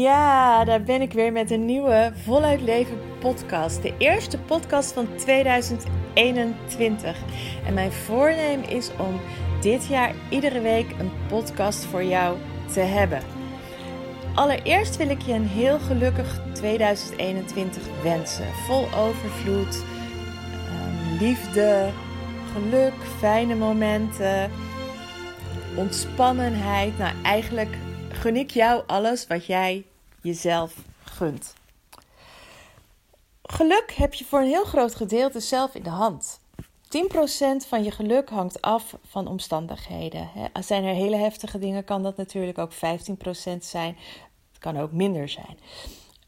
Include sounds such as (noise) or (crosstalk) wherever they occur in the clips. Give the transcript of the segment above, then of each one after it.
Ja, daar ben ik weer met een nieuwe Voluit Leven podcast. De eerste podcast van 2021. En mijn voornemen is om dit jaar iedere week een podcast voor jou te hebben. Allereerst wil ik je een heel gelukkig 2021 wensen. Vol overvloed, ehm, liefde, geluk, fijne momenten, ontspannenheid. Nou, eigenlijk gun ik jou alles wat jij jezelf gunt. Geluk heb je voor een heel groot gedeelte zelf in de hand. 10% van je geluk hangt af van omstandigheden. Zijn er hele heftige dingen, kan dat natuurlijk ook 15% zijn. Het kan ook minder zijn.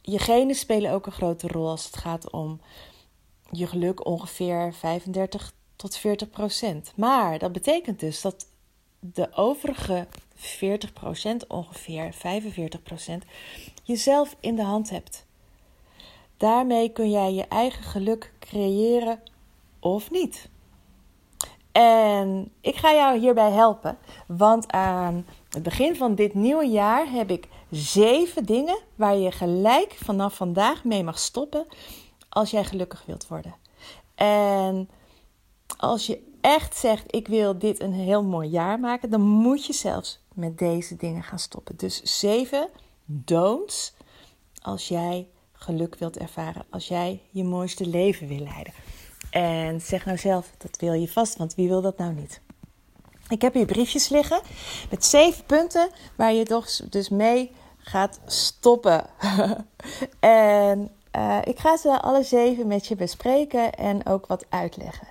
Je genen spelen ook een grote rol als het gaat om je geluk ongeveer 35 tot 40% Maar dat betekent dus dat de overige 40% ongeveer, 45% jezelf in de hand hebt. Daarmee kun jij je eigen geluk creëren of niet. En ik ga jou hierbij helpen, want aan het begin van dit nieuwe jaar heb ik zeven dingen waar je gelijk vanaf vandaag mee mag stoppen als jij gelukkig wilt worden. En als je echt zegt: Ik wil dit een heel mooi jaar maken, dan moet je zelfs met deze dingen gaan stoppen. Dus zeven don'ts als jij geluk wilt ervaren, als jij je mooiste leven wil leiden. En zeg nou zelf, dat wil je vast, want wie wil dat nou niet? Ik heb hier briefjes liggen met zeven punten waar je toch dus mee gaat stoppen. (laughs) en uh, ik ga ze alle zeven met je bespreken en ook wat uitleggen.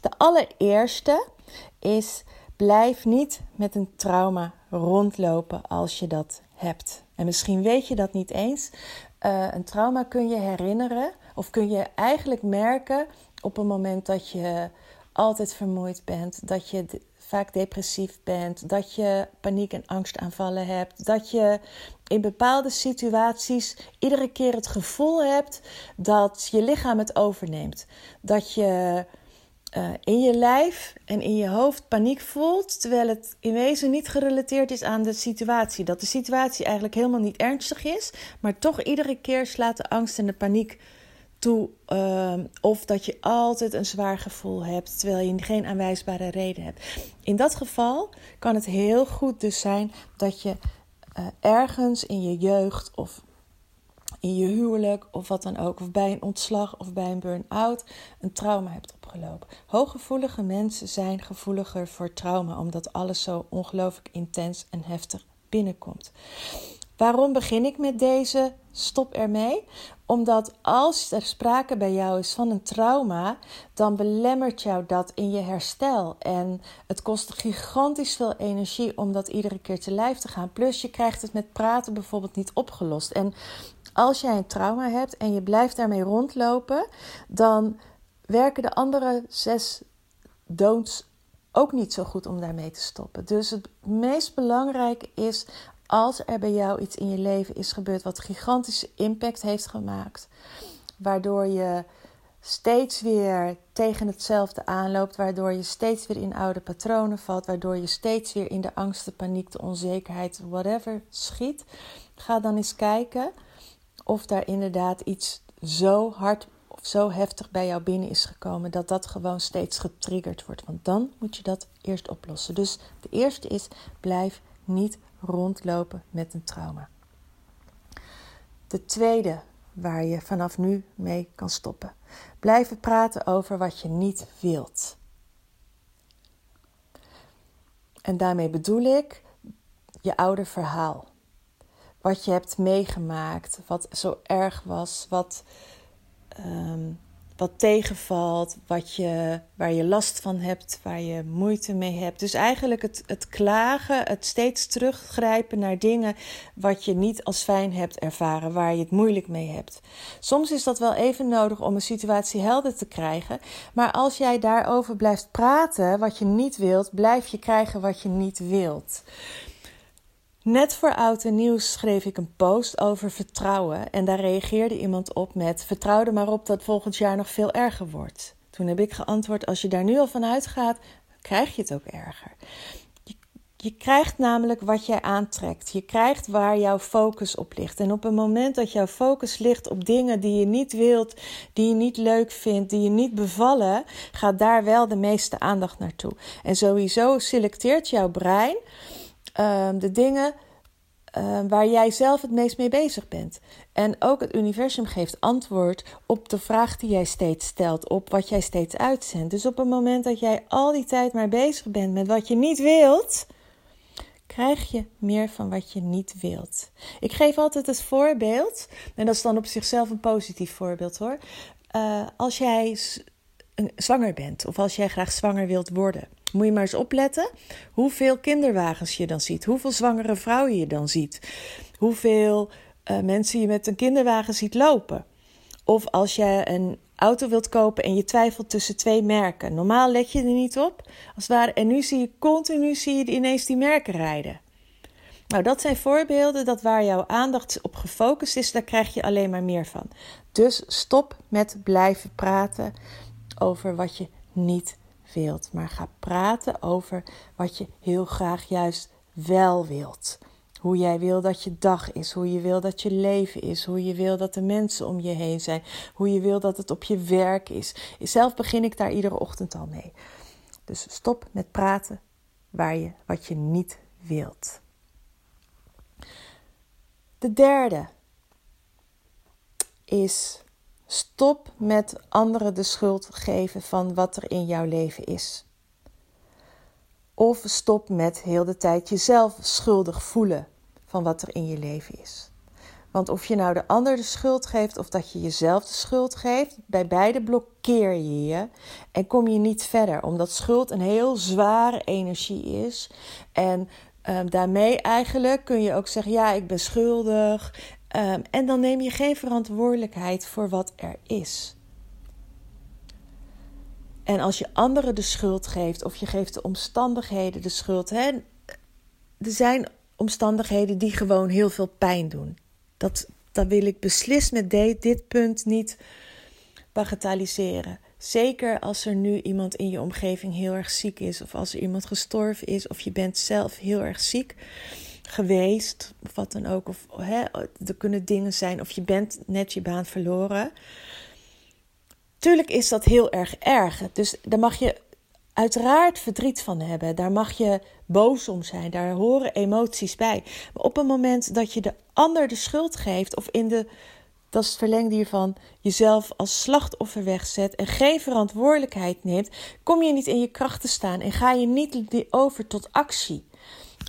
De allereerste is: blijf niet met een trauma rondlopen als je dat hebt. En misschien weet je dat niet eens. Uh, een trauma kun je herinneren of kun je eigenlijk merken op een moment dat je altijd vermoeid bent, dat je vaak depressief bent, dat je paniek- en angstaanvallen hebt, dat je in bepaalde situaties iedere keer het gevoel hebt dat je lichaam het overneemt. Dat je uh, in je lijf en in je hoofd paniek voelt, terwijl het in wezen niet gerelateerd is aan de situatie. Dat de situatie eigenlijk helemaal niet ernstig is, maar toch iedere keer slaat de angst en de paniek toe. Uh, of dat je altijd een zwaar gevoel hebt, terwijl je geen aanwijsbare reden hebt. In dat geval kan het heel goed dus zijn dat je uh, ergens in je jeugd of in je huwelijk of wat dan ook, of bij een ontslag of bij een burn-out, een trauma hebt Hooggevoelige mensen zijn gevoeliger voor trauma, omdat alles zo ongelooflijk intens en heftig binnenkomt. Waarom begin ik met deze stop ermee? Omdat als er sprake bij jou is van een trauma, dan belemmert jou dat in je herstel. En het kost gigantisch veel energie om dat iedere keer te lijf te gaan. Plus je krijgt het met praten bijvoorbeeld niet opgelost. En als jij een trauma hebt en je blijft daarmee rondlopen, dan werken de andere zes don'ts ook niet zo goed om daarmee te stoppen. Dus het meest belangrijke is als er bij jou iets in je leven is gebeurd wat gigantische impact heeft gemaakt, waardoor je steeds weer tegen hetzelfde aanloopt, waardoor je steeds weer in oude patronen valt, waardoor je steeds weer in de angst, de paniek, de onzekerheid, whatever schiet, ga dan eens kijken of daar inderdaad iets zo hard zo heftig bij jou binnen is gekomen dat dat gewoon steeds getriggerd wordt. Want dan moet je dat eerst oplossen. Dus de eerste is: blijf niet rondlopen met een trauma. De tweede waar je vanaf nu mee kan stoppen. Blijven praten over wat je niet wilt. En daarmee bedoel ik je oude verhaal. Wat je hebt meegemaakt, wat zo erg was, wat ehm, wat tegenvalt, wat je, waar je last van hebt, waar je moeite mee hebt. Dus eigenlijk het, het klagen, het steeds teruggrijpen naar dingen wat je niet als fijn hebt ervaren, waar je het moeilijk mee hebt. Soms is dat wel even nodig om een situatie helder te krijgen, maar als jij daarover blijft praten wat je niet wilt, blijf je krijgen wat je niet wilt. Net voor oud en schreef ik een post over vertrouwen en daar reageerde iemand op met: Vertrouw er maar op dat volgend jaar nog veel erger wordt. Toen heb ik geantwoord: Als je daar nu al van uitgaat, krijg je het ook erger. Je, je krijgt namelijk wat jij aantrekt. Je krijgt waar jouw focus op ligt. En op het moment dat jouw focus ligt op dingen die je niet wilt, die je niet leuk vindt, die je niet bevallen, gaat daar wel de meeste aandacht naartoe. En sowieso selecteert jouw brein Ehm, de dingen ehm, waar jij zelf het meest mee bezig bent. En ook het universum geeft antwoord op de vraag die jij steeds stelt, op wat jij steeds uitzendt. Dus op het moment dat jij al die tijd maar bezig bent met wat je niet wilt, krijg je meer van wat je niet wilt. Ik geef altijd het voorbeeld, en dat is dan op zichzelf een positief voorbeeld hoor. Uh, als jij zwanger bent of als jij graag zwanger wilt worden moet je maar eens opletten hoeveel kinderwagens je dan ziet, hoeveel zwangere vrouwen je dan ziet, hoeveel uh, mensen je met een kinderwagen ziet lopen. Of als je een auto wilt kopen en je twijfelt tussen twee merken. Normaal let je er niet op, als het. En nu zie je continu zie je ineens die merken rijden. Nou, dat zijn voorbeelden dat waar jouw aandacht op gefocust is, daar krijg je alleen maar meer van. Dus stop met blijven praten over wat je niet wilt, maar ga praten over wat je heel graag juist wel wilt. Hoe jij wil dat je dag is, hoe je wil dat je leven is, hoe je wil dat de mensen om je heen zijn, hoe je wil dat het op je werk is. Zelf begin ik daar iedere ochtend al mee. Dus stop met praten waar je wat je niet wilt. De derde is Stop met anderen de schuld geven van wat er in jouw leven is. Of stop met heel de tijd jezelf schuldig voelen van wat er in je leven is. Want of je nou de ander de schuld geeft of dat je jezelf de schuld geeft, bij beide blokkeer je je en kom je niet verder. Omdat schuld een heel zware energie is. En um, daarmee eigenlijk kun je ook zeggen: ja, ik ben schuldig Ehm, en dan neem je geen verantwoordelijkheid voor wat er is. En als je anderen de schuld geeft, of je geeft de omstandigheden de schuld. Hè, er zijn omstandigheden die gewoon heel veel pijn doen. Dat, dat wil ik beslist met dit, dit punt niet bagatelliseren. Zeker als er nu iemand in je omgeving heel erg ziek is, of als er iemand gestorven is, of je bent zelf heel erg ziek geweest, of wat dan ook. Of hè, er kunnen dingen zijn, of je bent net je baan verloren. Tuurlijk is dat heel erg erg. Dus daar mag je uiteraard verdriet van hebben. Daar mag je boos om zijn. Daar horen emoties bij. Maar op het moment dat je de ander de schuld geeft, of in de. Dat is verlengde hiervan. Jezelf als slachtoffer wegzet en geen verantwoordelijkheid neemt, kom je niet in je kracht te staan en ga je niet over tot actie.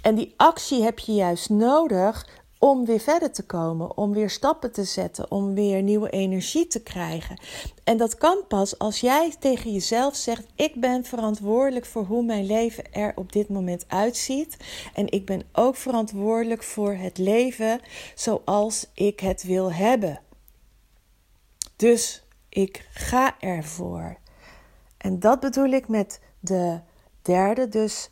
En die actie heb je juist nodig om weer verder te komen, om weer stappen te zetten, om weer nieuwe energie te krijgen. En dat kan pas als jij tegen jezelf zegt: Ik ben verantwoordelijk voor hoe mijn leven er op dit moment uitziet. En ik ben ook verantwoordelijk voor het leven zoals ik het wil hebben. Dus ik ga ervoor. En dat bedoel ik met de derde, dus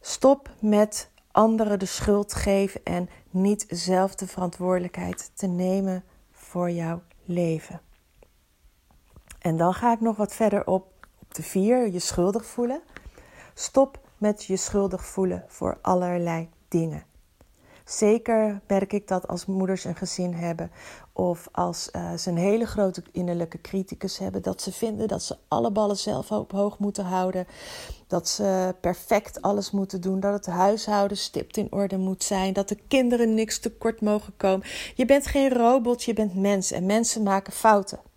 Stop met anderen de schuld geven en niet zelf de verantwoordelijkheid te nemen voor jouw leven. En dan ga ik nog wat verder op, op de vier, je schuldig voelen. Stop met je schuldig voelen voor allerlei dingen. Zeker merk ik dat als moeders een gezin hebben of als uh, ze een hele grote innerlijke criticus hebben, dat ze vinden dat ze alle ballen zelf op hoog moeten houden, dat ze perfect alles moeten doen, dat het huishouden stipt in orde moet zijn, dat de kinderen niks tekort mogen komen. Je bent geen robot, je bent mens en mensen maken fouten.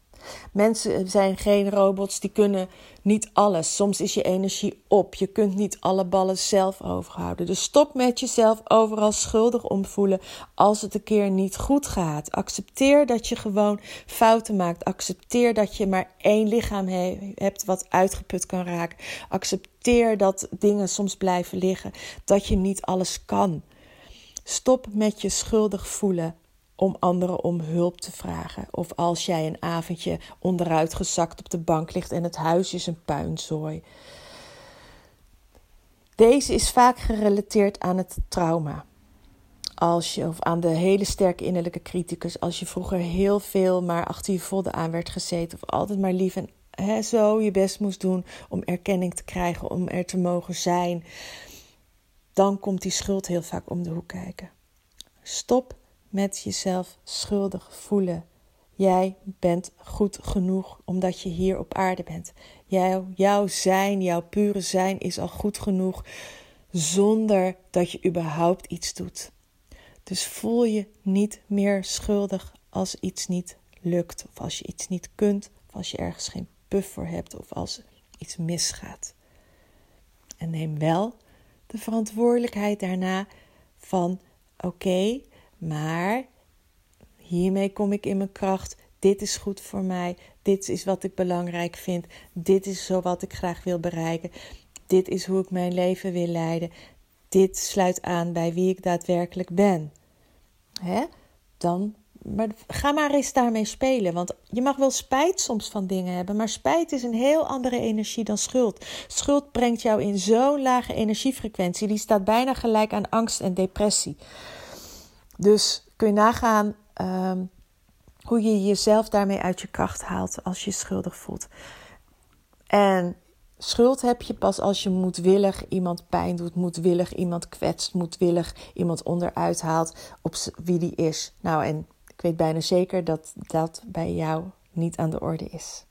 Mensen zijn geen robots, die kunnen niet alles. Soms is je energie op. Je kunt niet alle ballen zelf overhouden. Dus stop met jezelf overal schuldig om voelen als het een keer niet goed gaat. Accepteer dat je gewoon fouten maakt. Accepteer dat je maar één lichaam hebt wat uitgeput kan raken. Accepteer dat dingen soms blijven liggen. Dat je niet alles kan. Stop met je schuldig voelen om anderen om hulp te vragen. Of als jij een avondje onderuit gezakt op de bank ligt en het huis is een puinzooi. Deze is vaak gerelateerd aan het trauma. Als je, of aan de hele sterke innerlijke criticus. Als je vroeger heel veel maar achter je vodden aan werd gezeten. Of altijd maar lief en hè, zo je best moest doen om erkenning te krijgen, om er te mogen zijn. Dan komt die schuld heel vaak om de hoek kijken. Stop met jezelf schuldig voelen. Jij bent goed genoeg omdat je hier op aarde bent. Jouw, jouw zijn, jouw pure zijn is al goed genoeg zonder dat je überhaupt iets doet. Dus voel je niet meer schuldig als iets niet lukt, of als je iets niet kunt, of als je ergens geen puff voor hebt, of als iets misgaat. En neem wel de verantwoordelijkheid daarna van: oké, maar hiermee kom ik in mijn kracht. Dit is goed voor mij. Dit is wat ik belangrijk vind. Dit is zo wat ik graag wil bereiken. Dit is hoe ik mijn leven wil leiden. Dit sluit aan bij wie ik daadwerkelijk ben. Hè? Dan, maar ga maar eens daarmee spelen. Want je mag wel spijt soms van dingen hebben. Maar spijt is een heel andere energie dan schuld. Schuld brengt jou in zo'n lage energiefrequentie. Die staat bijna gelijk aan angst en depressie. Dus kun je nagaan um, hoe je jezelf daarmee uit je kracht haalt als je je schuldig voelt. En schuld heb je pas als je moedwillig iemand pijn doet, moedwillig iemand kwetst, moedwillig iemand onderuit haalt op wie die is. Nou, en ik weet bijna zeker dat dat bij jou niet aan de orde is.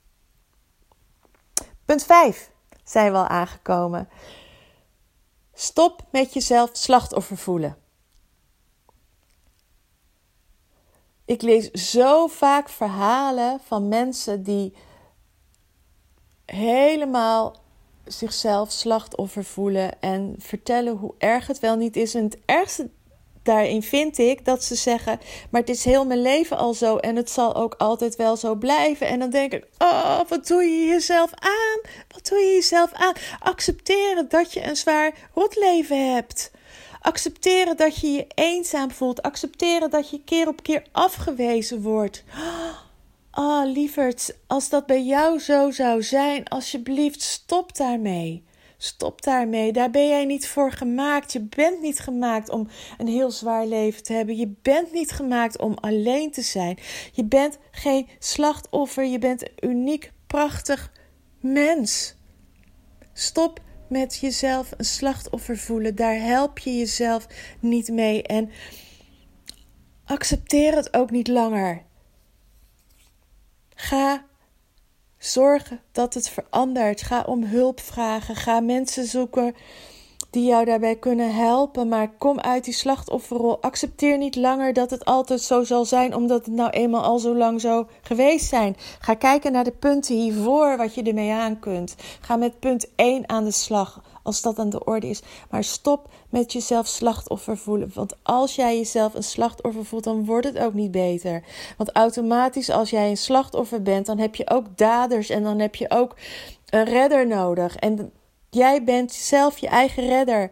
Punt 5 zijn we al aangekomen. Stop met jezelf slachtoffer voelen. Ik lees zo vaak verhalen van mensen die helemaal zichzelf slachtoffer voelen en vertellen hoe erg het wel niet is. En het ergste daarin vind ik dat ze zeggen: Maar het is heel mijn leven al zo en het zal ook altijd wel zo blijven. En dan denk ik: Oh, wat doe je jezelf aan? Wat doe je jezelf aan? Accepteren dat je een zwaar rotleven hebt. Accepteren dat je je eenzaam voelt. Accepteren dat je keer op keer afgewezen wordt. Ah, oh, lieverd, als dat bij jou zo zou zijn, alsjeblieft, stop daarmee. Stop daarmee. Daar ben jij niet voor gemaakt. Je bent niet gemaakt om een heel zwaar leven te hebben. Je bent niet gemaakt om alleen te zijn. Je bent geen slachtoffer. Je bent een uniek, prachtig mens. Stop met jezelf een slachtoffer voelen. Daar help je jezelf niet mee. En accepteer het ook niet langer. Ga zorgen dat het verandert. Ga om hulp vragen. Ga mensen zoeken die jou daarbij kunnen helpen. Maar kom uit die slachtofferrol. Accepteer niet langer dat het altijd zo zal zijn, omdat het nou eenmaal al zo lang zo geweest zijn. Ga kijken naar de punten hiervoor, wat je ermee aan kunt. Ga met punt 1 aan de slag als dat aan de orde is. Maar stop met jezelf slachtoffer voelen. Want als jij jezelf een slachtoffer voelt, dan wordt het ook niet beter. Want automatisch, als jij een slachtoffer bent, dan heb je ook daders en dan heb je ook een redder nodig. En Jij bent zelf je eigen redder.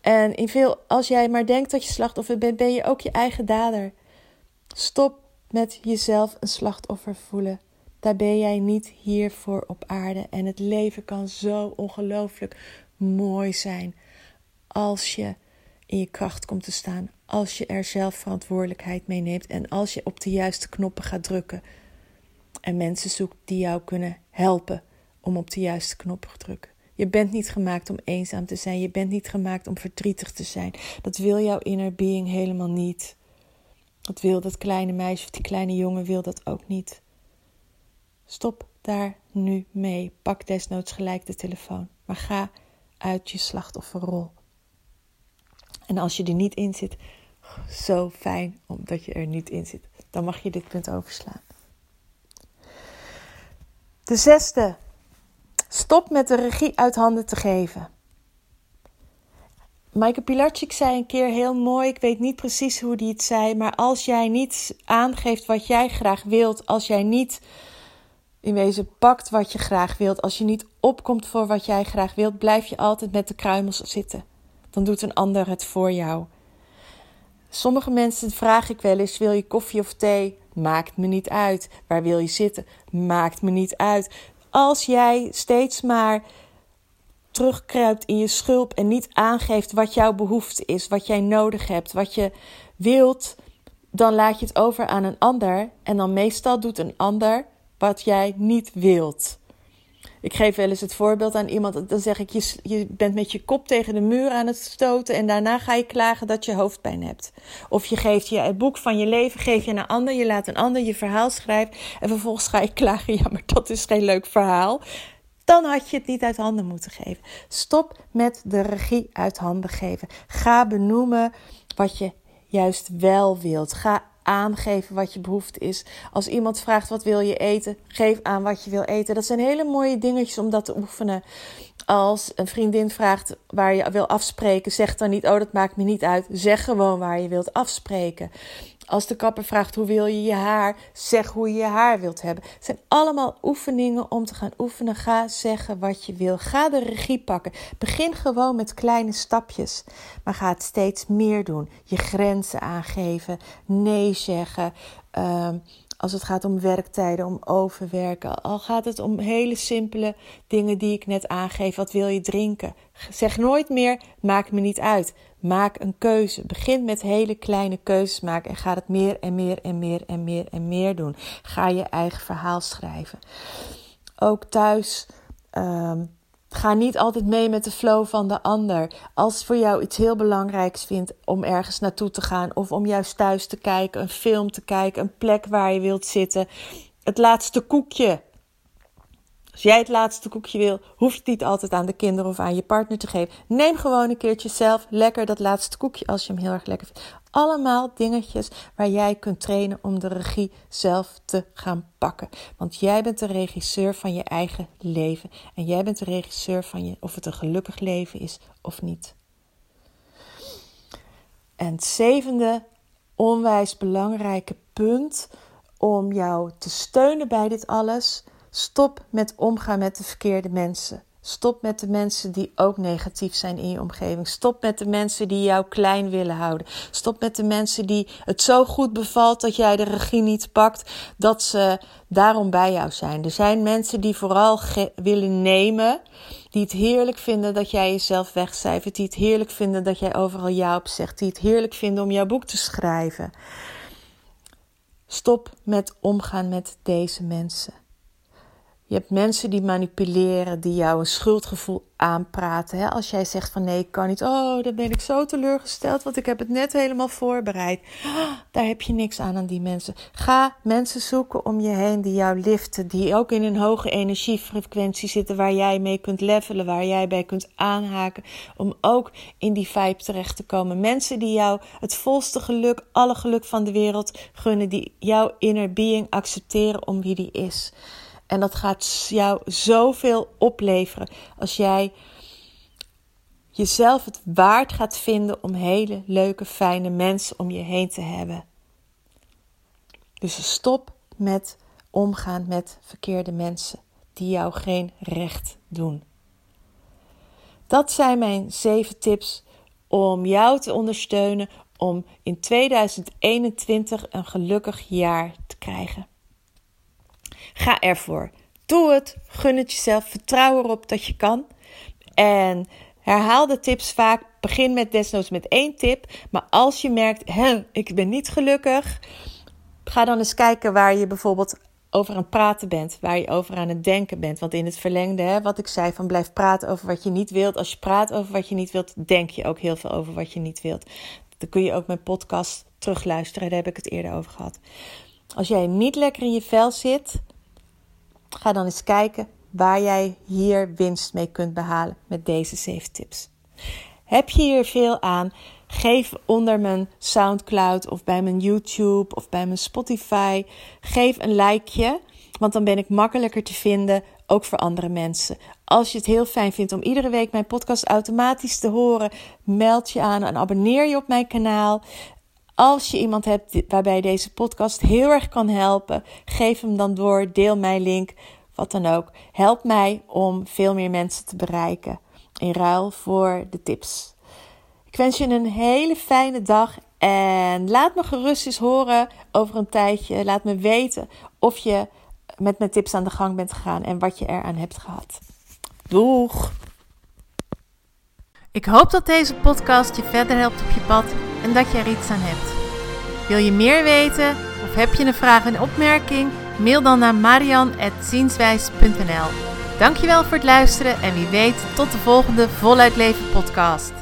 En in veel, als jij maar denkt dat je slachtoffer bent, ben je ook je eigen dader. Stop met jezelf een slachtoffer voelen. Daar ben jij niet hier voor op aarde. En het leven kan zo ongelooflijk mooi zijn als je in je kracht komt te staan. Als je er zelf verantwoordelijkheid mee neemt en als je op de juiste knoppen gaat drukken. En mensen zoekt die jou kunnen helpen om op de juiste knoppen te drukken. Je bent niet gemaakt om eenzaam te zijn. Je bent niet gemaakt om verdrietig te zijn. Dat wil jouw inner being helemaal niet. Dat wil dat kleine meisje of die kleine jongen wil dat ook niet. Stop daar nu mee. Pak desnoods gelijk de telefoon. Maar ga uit je slachtofferrol. En als je er niet in zit, zo fijn omdat je er niet in zit. Dan mag je dit punt overslaan. De zesde. Stop met de regie uit handen te geven. Maaike Pilarczyk zei een keer heel mooi, ik weet niet precies hoe die het zei, maar als jij niet aangeeft wat jij graag wilt, als jij niet in wezen pakt wat je graag wilt, als je niet opkomt voor wat jij graag wilt, blijf je altijd met de kruimels zitten. Dan doet een ander het voor jou. Sommige mensen vraag ik wel eens: wil je koffie of thee? Maakt me niet uit. Waar wil je zitten? Maakt me niet uit. Als jij steeds maar terugkruipt in je schulp en niet aangeeft wat jouw behoefte is, wat jij nodig hebt, wat je wilt, dan laat je het over aan een ander en dan meestal doet een ander wat jij niet wilt. Ik geef wel eens het voorbeeld aan iemand. Dan zeg ik: je, je bent met je kop tegen de muur aan het stoten. En daarna ga je klagen dat je hoofdpijn hebt. Of je geeft je het boek van je leven geef je aan een ander. Je laat een ander je verhaal schrijven. En vervolgens ga je (laughs) klagen: ja, maar dat is geen leuk verhaal. Dan had je het niet uit handen moeten geven. Stop met de regie uit handen geven. Ga benoemen wat je juist wel wilt. Ga aangeven wat je behoefte is. Als iemand vraagt wat wil je eten, geef aan wat je wil eten. Dat zijn hele mooie dingetjes om dat te oefenen. Als een vriendin vraagt waar je wil afspreken, zeg dan niet: Oh, dat maakt me niet uit. Zeg gewoon waar je wilt afspreken. Als de kapper vraagt hoe wil je je haar, zeg hoe je je haar wilt hebben. Het zijn allemaal oefeningen om te gaan oefenen. Ga zeggen wat je wil. Ga de regie pakken. Begin gewoon met kleine stapjes, maar ga het steeds meer doen. Je grenzen aangeven, nee zeggen. Ehm, als het gaat om werktijden, om overwerken. Al gaat het om hele simpele dingen die ik net aangeef. Wat wil je drinken? Zeg nooit meer, maakt me niet uit. Maak een keuze. Begin met hele kleine keuzes maken en ga het meer en meer en meer en meer en meer doen. Ga je eigen verhaal schrijven. Ook thuis. Um, Ga niet altijd mee met de flow van de ander. Als voor jou iets heel belangrijks vindt om ergens naartoe te gaan, of om juist thuis te kijken, een film te kijken, een plek waar je wilt zitten, het laatste koekje als jij het laatste koekje wil, hoef je het niet altijd aan de kinderen of aan je partner te geven. Neem gewoon een keertje zelf lekker dat laatste koekje als je hem heel erg lekker vindt. Allemaal dingetjes waar jij kunt trainen om de regie zelf te gaan pakken. Want jij bent de regisseur van je eigen leven. En jij bent de regisseur van je, of het een gelukkig leven is of niet. En het zevende, onwijs belangrijke punt om jou te steunen bij dit alles Stop met omgaan met de verkeerde mensen. Stop met de mensen die ook negatief zijn in je omgeving. Stop met de mensen die jou klein willen houden. Stop met de mensen die het zo goed bevalt dat jij de regie niet pakt, dat ze daarom bij jou zijn. Er zijn mensen die vooral willen nemen, die het heerlijk vinden dat jij jezelf wegcijfert, die het heerlijk vinden dat jij overal ja op zegt, die het heerlijk vinden om jouw boek te schrijven. Stop met omgaan met deze mensen. Je hebt mensen die manipuleren, die jou een schuldgevoel aanpraten. Hè? Als jij zegt van nee, ik kan niet. Oh, dan ben ik zo teleurgesteld, want ik heb het net helemaal voorbereid. daar heb je niks aan aan die mensen. Ga mensen zoeken om je heen die jou liften, die ook in een hoge energiefrequentie zitten, waar jij mee kunt levelen, waar jij bij kunt aanhaken, om ook in die vibe terecht te komen. Mensen die jou het volste geluk, alle geluk van de wereld gunnen, die jouw inner being accepteren om wie die is. En dat gaat jou zoveel opleveren als jij jezelf het waard gaat vinden om hele leuke, fijne mensen om je heen te hebben. Dus stop met omgaan met verkeerde mensen die jou geen recht doen. Dat zijn mijn zeven tips om jou te ondersteunen om in 2021 een gelukkig jaar te krijgen. Ga ervoor. Doe het. Gun het jezelf. Vertrouw erop dat je kan. En herhaal de tips vaak. Begin met desnoods met één tip. Maar als je merkt, ik ben niet gelukkig. Ga dan eens kijken waar je bijvoorbeeld over aan het praten bent, waar je over aan het denken bent. Want in het verlengde, hè, wat ik zei, van blijf praten over wat je niet wilt. Als je praat over wat je niet wilt, denk je ook heel veel over wat je niet wilt. Dan kun je ook mijn podcast terugluisteren, daar heb ik het eerder over gehad. Als jij niet lekker in je vel zit, ga dan eens kijken waar jij hier winst mee kunt behalen met deze 7 tips. Heb je hier veel aan? Geef onder mijn SoundCloud of bij mijn YouTube of bij mijn Spotify. Geef een likeje, want dan ben ik makkelijker te vinden, ook voor andere mensen. Als je het heel fijn vindt om iedere week mijn podcast automatisch te horen, meld je aan en abonneer je op mijn kanaal. Als je iemand hebt waarbij deze podcast heel erg kan helpen, geef hem dan door, deel mijn link, wat dan ook. Help mij om veel meer mensen te bereiken in ruil voor de tips. Ik wens je een hele fijne dag en laat me gerust eens horen over een tijdje. Laat me weten of je met mijn tips aan de gang bent gegaan en wat je eraan hebt gehad. Doeg! Ik hoop dat deze podcast je verder helpt op je pad en dat je er iets aan hebt. Wil je meer weten of heb je een vraag en opmerking? Mail dan naar marian.zienswijs.nl Dankjewel voor het luisteren en wie weet tot de volgende Voluit Leven podcast.